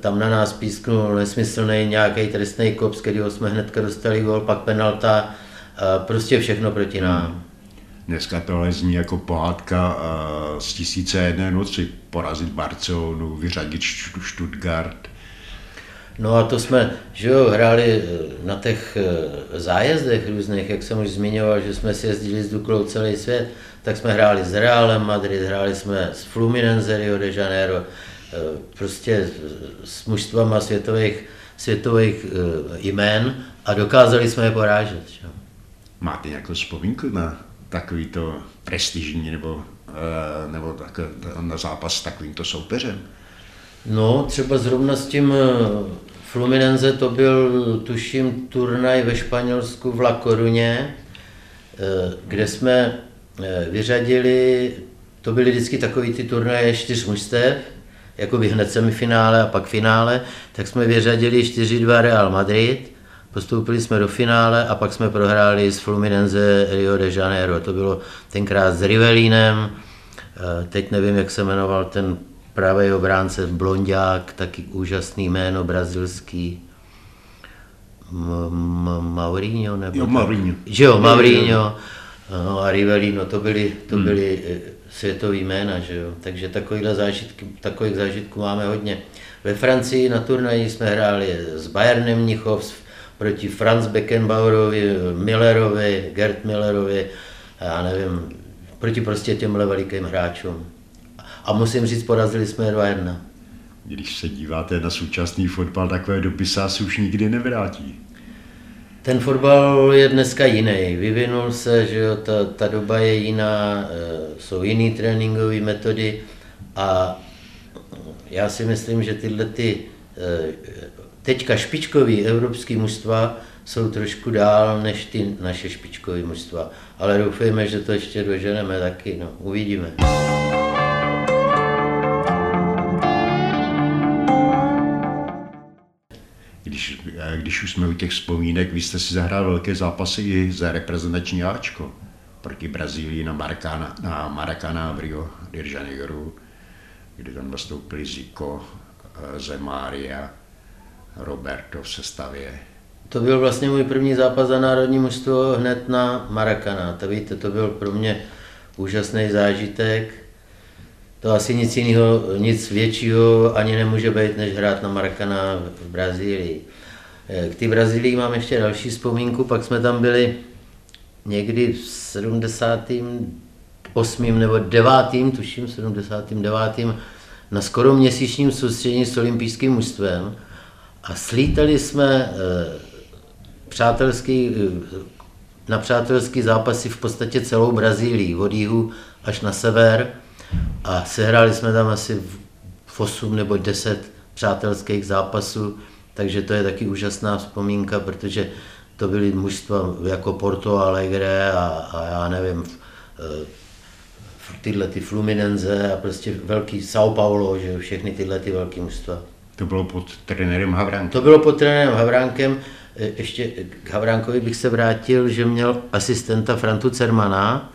tam na nás písknul nesmyslný nějaký trestný kop, z kterého jsme hnedka dostali gol, pak penalta, prostě všechno proti nám. Dneska tohle zní jako pohádka eh, z tisíce jedné noci, porazit Barcelonu, vyřadit Stuttgart. No a to jsme, že jo, hráli eh, na těch zájezdech různých, jak jsem už zmiňoval, že jsme si jezdili s Duklou celý svět, tak jsme hráli s Realem Madrid, hráli jsme s Fluminense Rio de Janeiro, Eh, prostě s mužstvama světových, světových eh, jmén a dokázali jsme je porážet. Že? Máte nějakou vzpomínku na takový to prestižní nebo, eh, nebo tak, na zápas s takovýmto soupeřem? No, třeba zrovna s tím Fluminense to byl, tuším, turnaj ve Španělsku v La Coruně, kde jsme vyřadili, to byly vždycky takový ty turnaje čtyř mužstev, jakoby hned semifinále a pak finále, tak jsme vyřadili 4-2 Real Madrid, postoupili jsme do finále a pak jsme prohráli s Fluminense Rio de Janeiro. To bylo tenkrát s Rivelínem, eh, teď nevím, jak se jmenoval ten pravý obránce Blondiák, taky úžasný jméno brazilský. Maurinho nebo... Jo, Maurinho. Že jo, Maurinho. No a Rivelino, to byly, to hmm. byly hmm světový jména, že jo? takže takovýhle zážitky, takových zážitků máme hodně. Ve Francii na turnaji jsme hráli s Bayernem Mnichov proti Franz Beckenbauerovi, Millerovi, Gerd Millerovi, já nevím, proti prostě těmhle velikým hráčům. A musím říct, porazili jsme 2-1. Když se díváte na současný fotbal, takové dopisá se už nikdy nevrátí. Ten fotbal je dneska jiný. Vyvinul se, že jo, ta, ta doba je jiná, e, jsou jiné tréninkové metody a já si myslím, že tyhle ty e, teďka špičkový evropský mužstva jsou trošku dál než ty naše špičkové mužstva. Ale doufejme, že to ještě doženeme taky, no, uvidíme. Když, eh, když už jsme u těch vzpomínek, vy jste si zahrál velké zápasy i za reprezentační Ačko proti Brazílii na Maracana, na Maracana v Rio de Janeiro, kde tam nastoupili Zico, eh, Zemária, Roberto v sestavě. To byl vlastně můj první zápas za národní mužstvo hned na Maracana. To víte, to byl pro mě úžasný zážitek to asi nic jiného, nic většího ani nemůže být, než hrát na Maracana v Brazílii. K té Brazílii mám ještě další vzpomínku, pak jsme tam byli někdy v 78. nebo 9. tuším 79. na skoro měsíčním soustředění s olympijským mužstvem a slítali jsme eh, přátelský, eh, na přátelský zápasy v podstatě celou Brazílii, od jihu až na sever a sehráli jsme tam asi v 8 nebo 10 přátelských zápasů, takže to je taky úžasná vzpomínka, protože to byly mužstva jako Porto Alegre a, a já nevím, eh, tyhle ty Fluminense a prostě velký São Paulo, že všechny tyhle ty velké mužstva. To bylo pod trenérem Havránkem? To bylo pod trenérem Havránkem. Eh, ještě k Havránkovi bych se vrátil, že měl asistenta Frantu Cermana,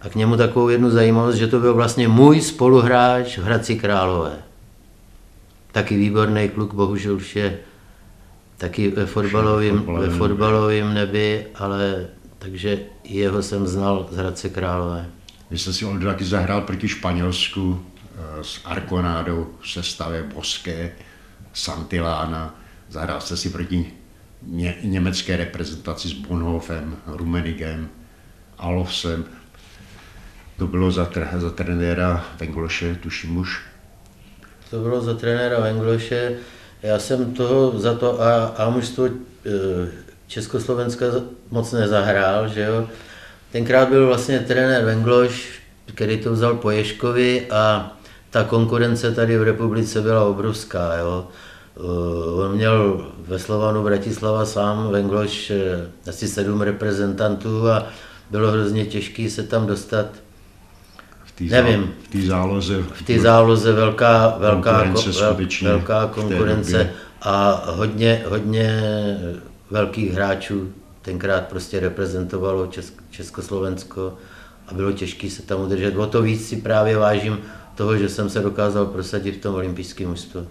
a k němu takovou jednu zajímavost, že to byl vlastně můj spoluhráč v Hradci Králové. Taky výborný kluk, bohužel už je taky ve fotbalovém, ve fotbalovém nebi, ale takže jeho jsem znal z Hradce Králové. Vy jste si Oldo taky zahrál proti Španělsku eh, s Arconádou v sestavě Boské, Santilána. Zahrál jste si proti ně, německé reprezentaci s Bonhofem, Rumenigem, Alofsem. To bylo za, za trenéra Vengloše, tuším už. To bylo za trenéra Vengloše. Já jsem toho za to a, a mužstvo eh, Československa moc nezahrál, že jo. Tenkrát byl vlastně trenér Vengloš, který to vzal po Ješkovi a ta konkurence tady v republice byla obrovská, jo. Eh, on měl ve Slovanu Bratislava sám Vengloš eh, asi sedm reprezentantů a bylo hrozně těžké se tam dostat. V té Nevím. V té záloze. V té záloze velká, velká konkurence, velká konkurence a hodně, hodně velkých hráčů tenkrát prostě reprezentovalo Česk- Československo a bylo těžké se tam udržet. O to víc si právě vážím toho, že jsem se dokázal prosadit v tom olympijském mužstvu.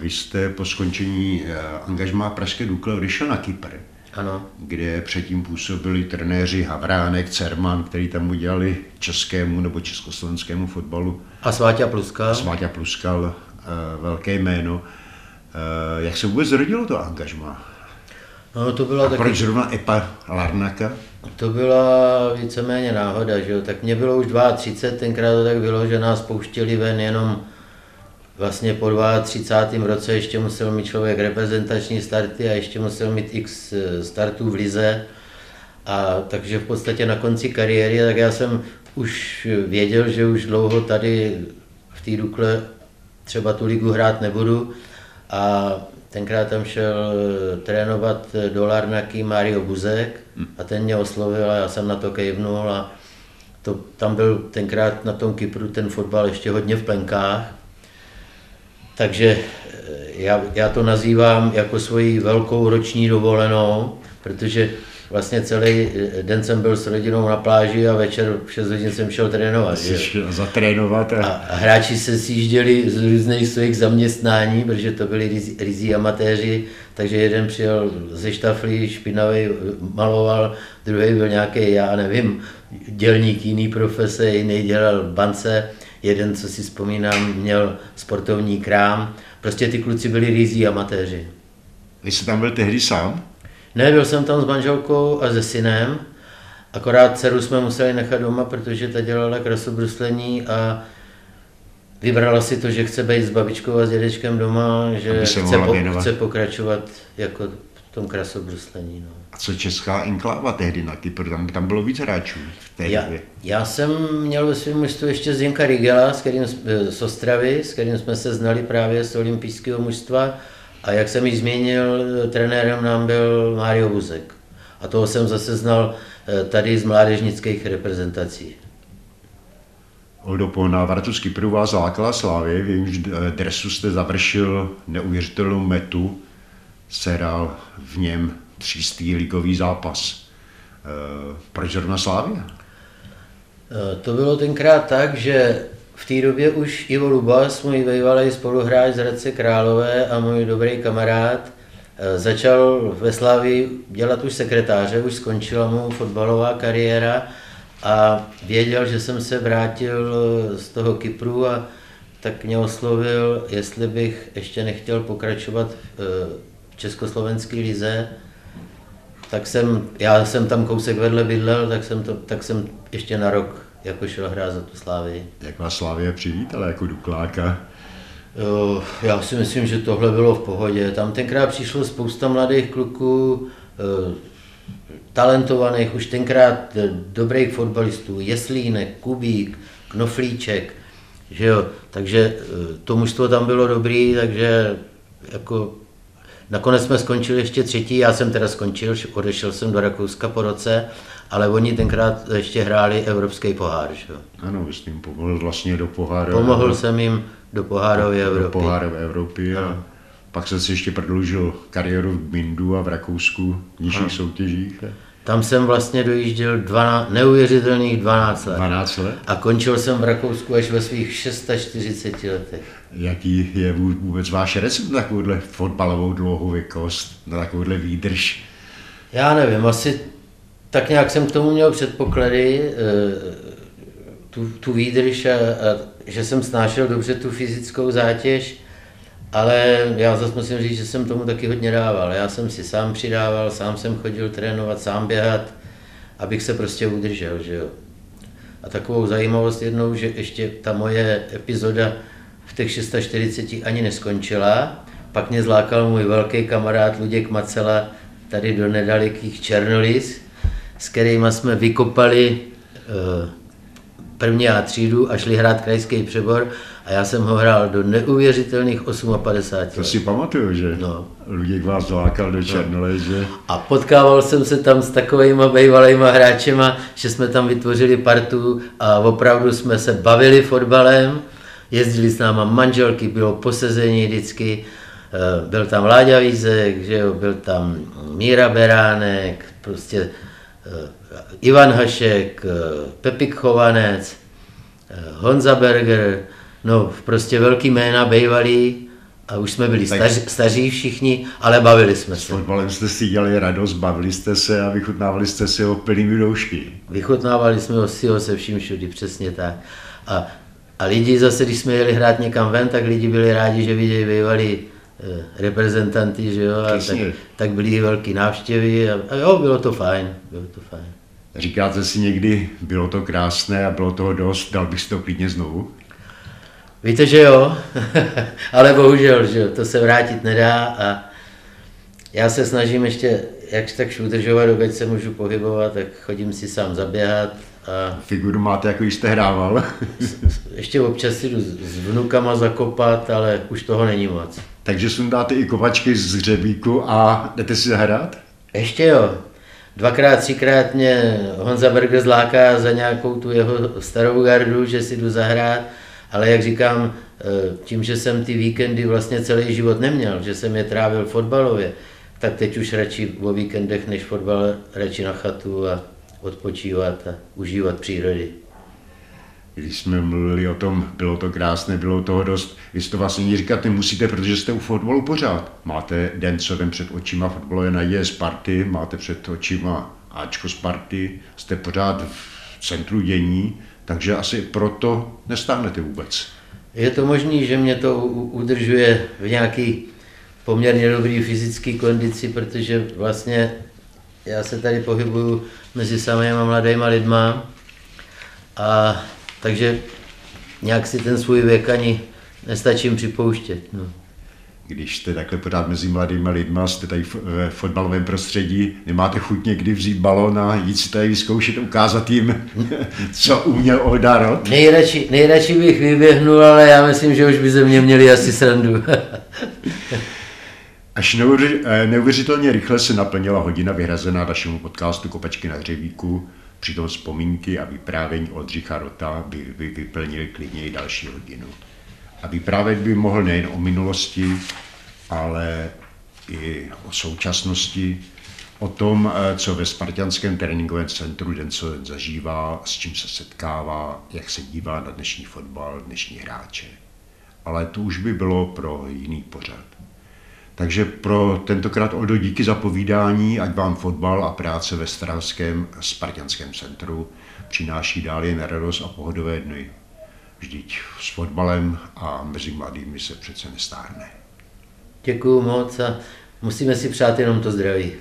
Vy jste po skončení eh, angažmá Pražské Dukle odešel na Kypr. Ano. Kde předtím působili trenéři Havránek, Cerman, který tam udělali českému nebo československému fotbalu. A Sváťa Pluskal. Sváťa Pluskal, eh, velké jméno. Eh, jak se vůbec zrodilo to angažmá? No, to byla A taky... proč zrovna Epa Larnaka? To byla víceméně náhoda, že jo. Tak mě bylo už 32, tenkrát to tak bylo, že nás pouštěli ven jenom vlastně po 32. roce ještě musel mít člověk reprezentační starty a ještě musel mít x eh, startů v lize. A takže v podstatě na konci kariéry, tak já jsem už věděl, že už dlouho tady v té Dukle třeba tu ligu hrát nebudu. A tenkrát tam šel eh, trénovat do Larnaky Mario Buzek a ten mě oslovil a já jsem na to kejvnul a to, tam byl tenkrát na tom Kypru ten fotbal ještě hodně v plenkách takže eh, já, já to nazývám jako svoji velkou roční dovolenou, protože vlastně celý eh, den jsem byl s rodinou na pláži a večer v 6 hodin jsem šel trénovat. Šel zatrénovat. A... a hráči se sjížděli z různých svých zaměstnání, protože to byli rizí amatéři, takže jeden přijel ze štaflí, špinavý, maloval, druhý byl nějaký, já nevím, dělník jiný profese, jiný dělal bance jeden, co si vzpomínám, měl sportovní krám. Prostě ty kluci byli rizí amatéři. Vy jste tam byl tehdy sám? Ne, byl jsem tam s manželkou a se synem. Akorát dceru jsme museli nechat doma, protože ta dělala krasobruslení a vybrala si to, že chce být s babičkou a s dědečkem doma, že chce, po, chce pokračovat jako v tom krasobruslení. No. A co česká enkláva tehdy na Kypru? Tam, tam bylo víc hráčů v té já, době. Já jsem měl ve svém mužstvu ještě Zdenka Rigela, s kterým, z Ostravy, s kterým jsme se znali právě z olympijského mužstva. A jak jsem již zmínil, trenérem nám byl Mário Buzek. A toho jsem zase znal eh, tady z mládežnických reprezentací. Oldo, po návratu z Kypru vás lákala Slávě, v jejímž dresu jste završil neuvěřitelnou metu, seral v něm třístý ligový zápas. Eh, proč zrovna Slávia? Eh, to bylo tenkrát tak, že v té době už Ivo Lubas, můj bývalý spoluhráč z Hradce Králové a můj dobrý kamarád, eh, začal ve Slávii dělat už sekretáře, už skončila mu fotbalová kariéra a věděl, že jsem se vrátil z toho Kypru a tak mě oslovil, jestli bych ještě nechtěl pokračovat československé lize tak jsem, já jsem tam kousek vedle bydlel, tak jsem, to, tak jsem ještě na rok jako šel hrát za tu Slávii. Jak vás Slávie přivítala jako Dukláka? Jo, já si myslím, že tohle bylo v pohodě. Tam tenkrát přišlo spousta mladých kluků, eh, talentovaných, už tenkrát eh, dobrých fotbalistů, Jeslínek, Kubík, Knoflíček, že jo, takže eh, to mužstvo tam bylo dobrý, takže jako Nakonec jsme skončili ještě třetí, já jsem teda skončil, odešel jsem do Rakouska po roce, ale oni tenkrát ještě hráli evropský pohár. Že? Ano, vy jste jim pomohl vlastně do poháru. Pomohl jsem jim do pohárové Evropy. Do pohárové Evropy a ano. pak jsem si ještě prodloužil kariéru v Bindu a v Rakousku v nižších soutěžích. Tam jsem vlastně dojížděl 12, neuvěřitelných 12 let. 12 let? A končil jsem v Rakousku až ve svých 640 letech. Jaký je vůbec váš recept na takovouhle fotbalovou dlouhověkost, na takovouhle výdrž? Já nevím, asi tak nějak jsem k tomu měl předpoklady, eh, tu, tu výdrž a, a že jsem snášel dobře tu fyzickou zátěž, ale já zase musím říct, že jsem tomu taky hodně dával. Já jsem si sám přidával, sám jsem chodil trénovat, sám běhat, abych se prostě udržel, že jo. A takovou zajímavost jednou, že ještě ta moje epizoda v těch 640 ani neskončila, pak mě zlákal můj velký kamarád Luděk Macela tady do nedalekých Černolis, s kterými jsme vykopali uh, první A třídu a šli hrát krajský přebor a já jsem ho hrál do neuvěřitelných 58. To si pamatuju, že? No. Luděk vás zlákal do Černole, no. že? A potkával jsem se tam s takovými bývalými hráčema, že jsme tam vytvořili partu a opravdu jsme se bavili fotbalem, jezdili s náma manželky, bylo posezení vždycky, eh, byl tam Láďa Vízek, že jo, byl tam Míra Beránek, prostě eh, Ivan Hašek, eh, Pepik Chovanec, Honza Berger, no prostě velký jména bývalí a už jsme byli staři, staří všichni, ale bavili jsme se. S fotbalem jste si dělali radost, bavili jste se a vychutnávali jste si ho plnými doušky. Vychutnávali jsme ho si ho se vším všudy, přesně tak. A, a lidi zase, když jsme jeli hrát někam ven, tak lidi byli rádi, že viděli bývalí eh, reprezentanty, že jo, a tak, tak byly velké návštěvy a, a jo, bylo to fajn, bylo to fajn. Říkáte si někdy, bylo to krásné a bylo toho dost, dal bych si to klidně znovu? Víte, že jo, ale bohužel, že jo, to se vrátit nedá a já se snažím ještě jak tak udržovat, dokud se můžu pohybovat, tak chodím si sám zaběhat. A Figuru máte, jako jste hrával? ještě občas si jdu s vnukama zakopat, ale už toho není moc. Takže sundáte i kovačky z hřebíku a jdete si zahrát? Ještě jo. Dvakrát, třikrát mě Honza Berger zláká za nějakou tu jeho starou gardu, že si jdu zahrát ale jak říkám, eh, tím, že jsem ty víkendy vlastně celý život neměl, že jsem je trávil fotbalově, tak teď už radši o víkendech než fotbal radši na chatu a odpočívat a užívat přírody. Když jsme mluvili o tom, bylo to krásné, bylo toho dost, vy to vlastně říkat nemusíte, protože jste u fotbalu pořád. Máte den co den před očima fotbalové naděje Sparty, máte před očima Ačko Sparty, jste pořád v centru dění, takže asi proto nestáhnete vůbec. Je to možné, že mě to udržuje v nějaký poměrně dobrý fyzický kondici, protože vlastně já se tady pohybuju mezi samými mladýma lidma a takže nějak si ten svůj věk ani nestačím připouštět. No když jste takhle pořád mezi mladými lidmi, jste tady ve fotbalovém prostředí, nemáte chuť někdy vzít balón a jít si tady vyzkoušet, ukázat jim, co uměl Oldar? Nejradši, nejradši bych vyběhnul, ale já myslím, že už by ze mě měli asi srandu. Až eh, neuvěřitelně rychle se naplnila hodina vyhrazená našemu podcastu Kopačky na hřebíku, přitom vzpomínky a vyprávění Oldřicha Rota by, by vyplnili klidně i další hodinu. A vyprávět by mohl nejen o minulosti, ale i o současnosti, o tom, eh, co ve Spartianském tréninkovém centru den co den zažívá, s čím se setkává, jak se dívá na dnešní fotbal, dnešní hráče. Ale to už by bylo pro jiný pořad. Takže pro tentokrát Oldo díky za povídání, ať vám fotbal a práce ve Stravském Spartianském centru přináší dál jen radost a pohodové dny. Vždyť s fotbalem a mezi mladými se přece nestárne. Děkuju moc a musíme si přát jenom to zdraví.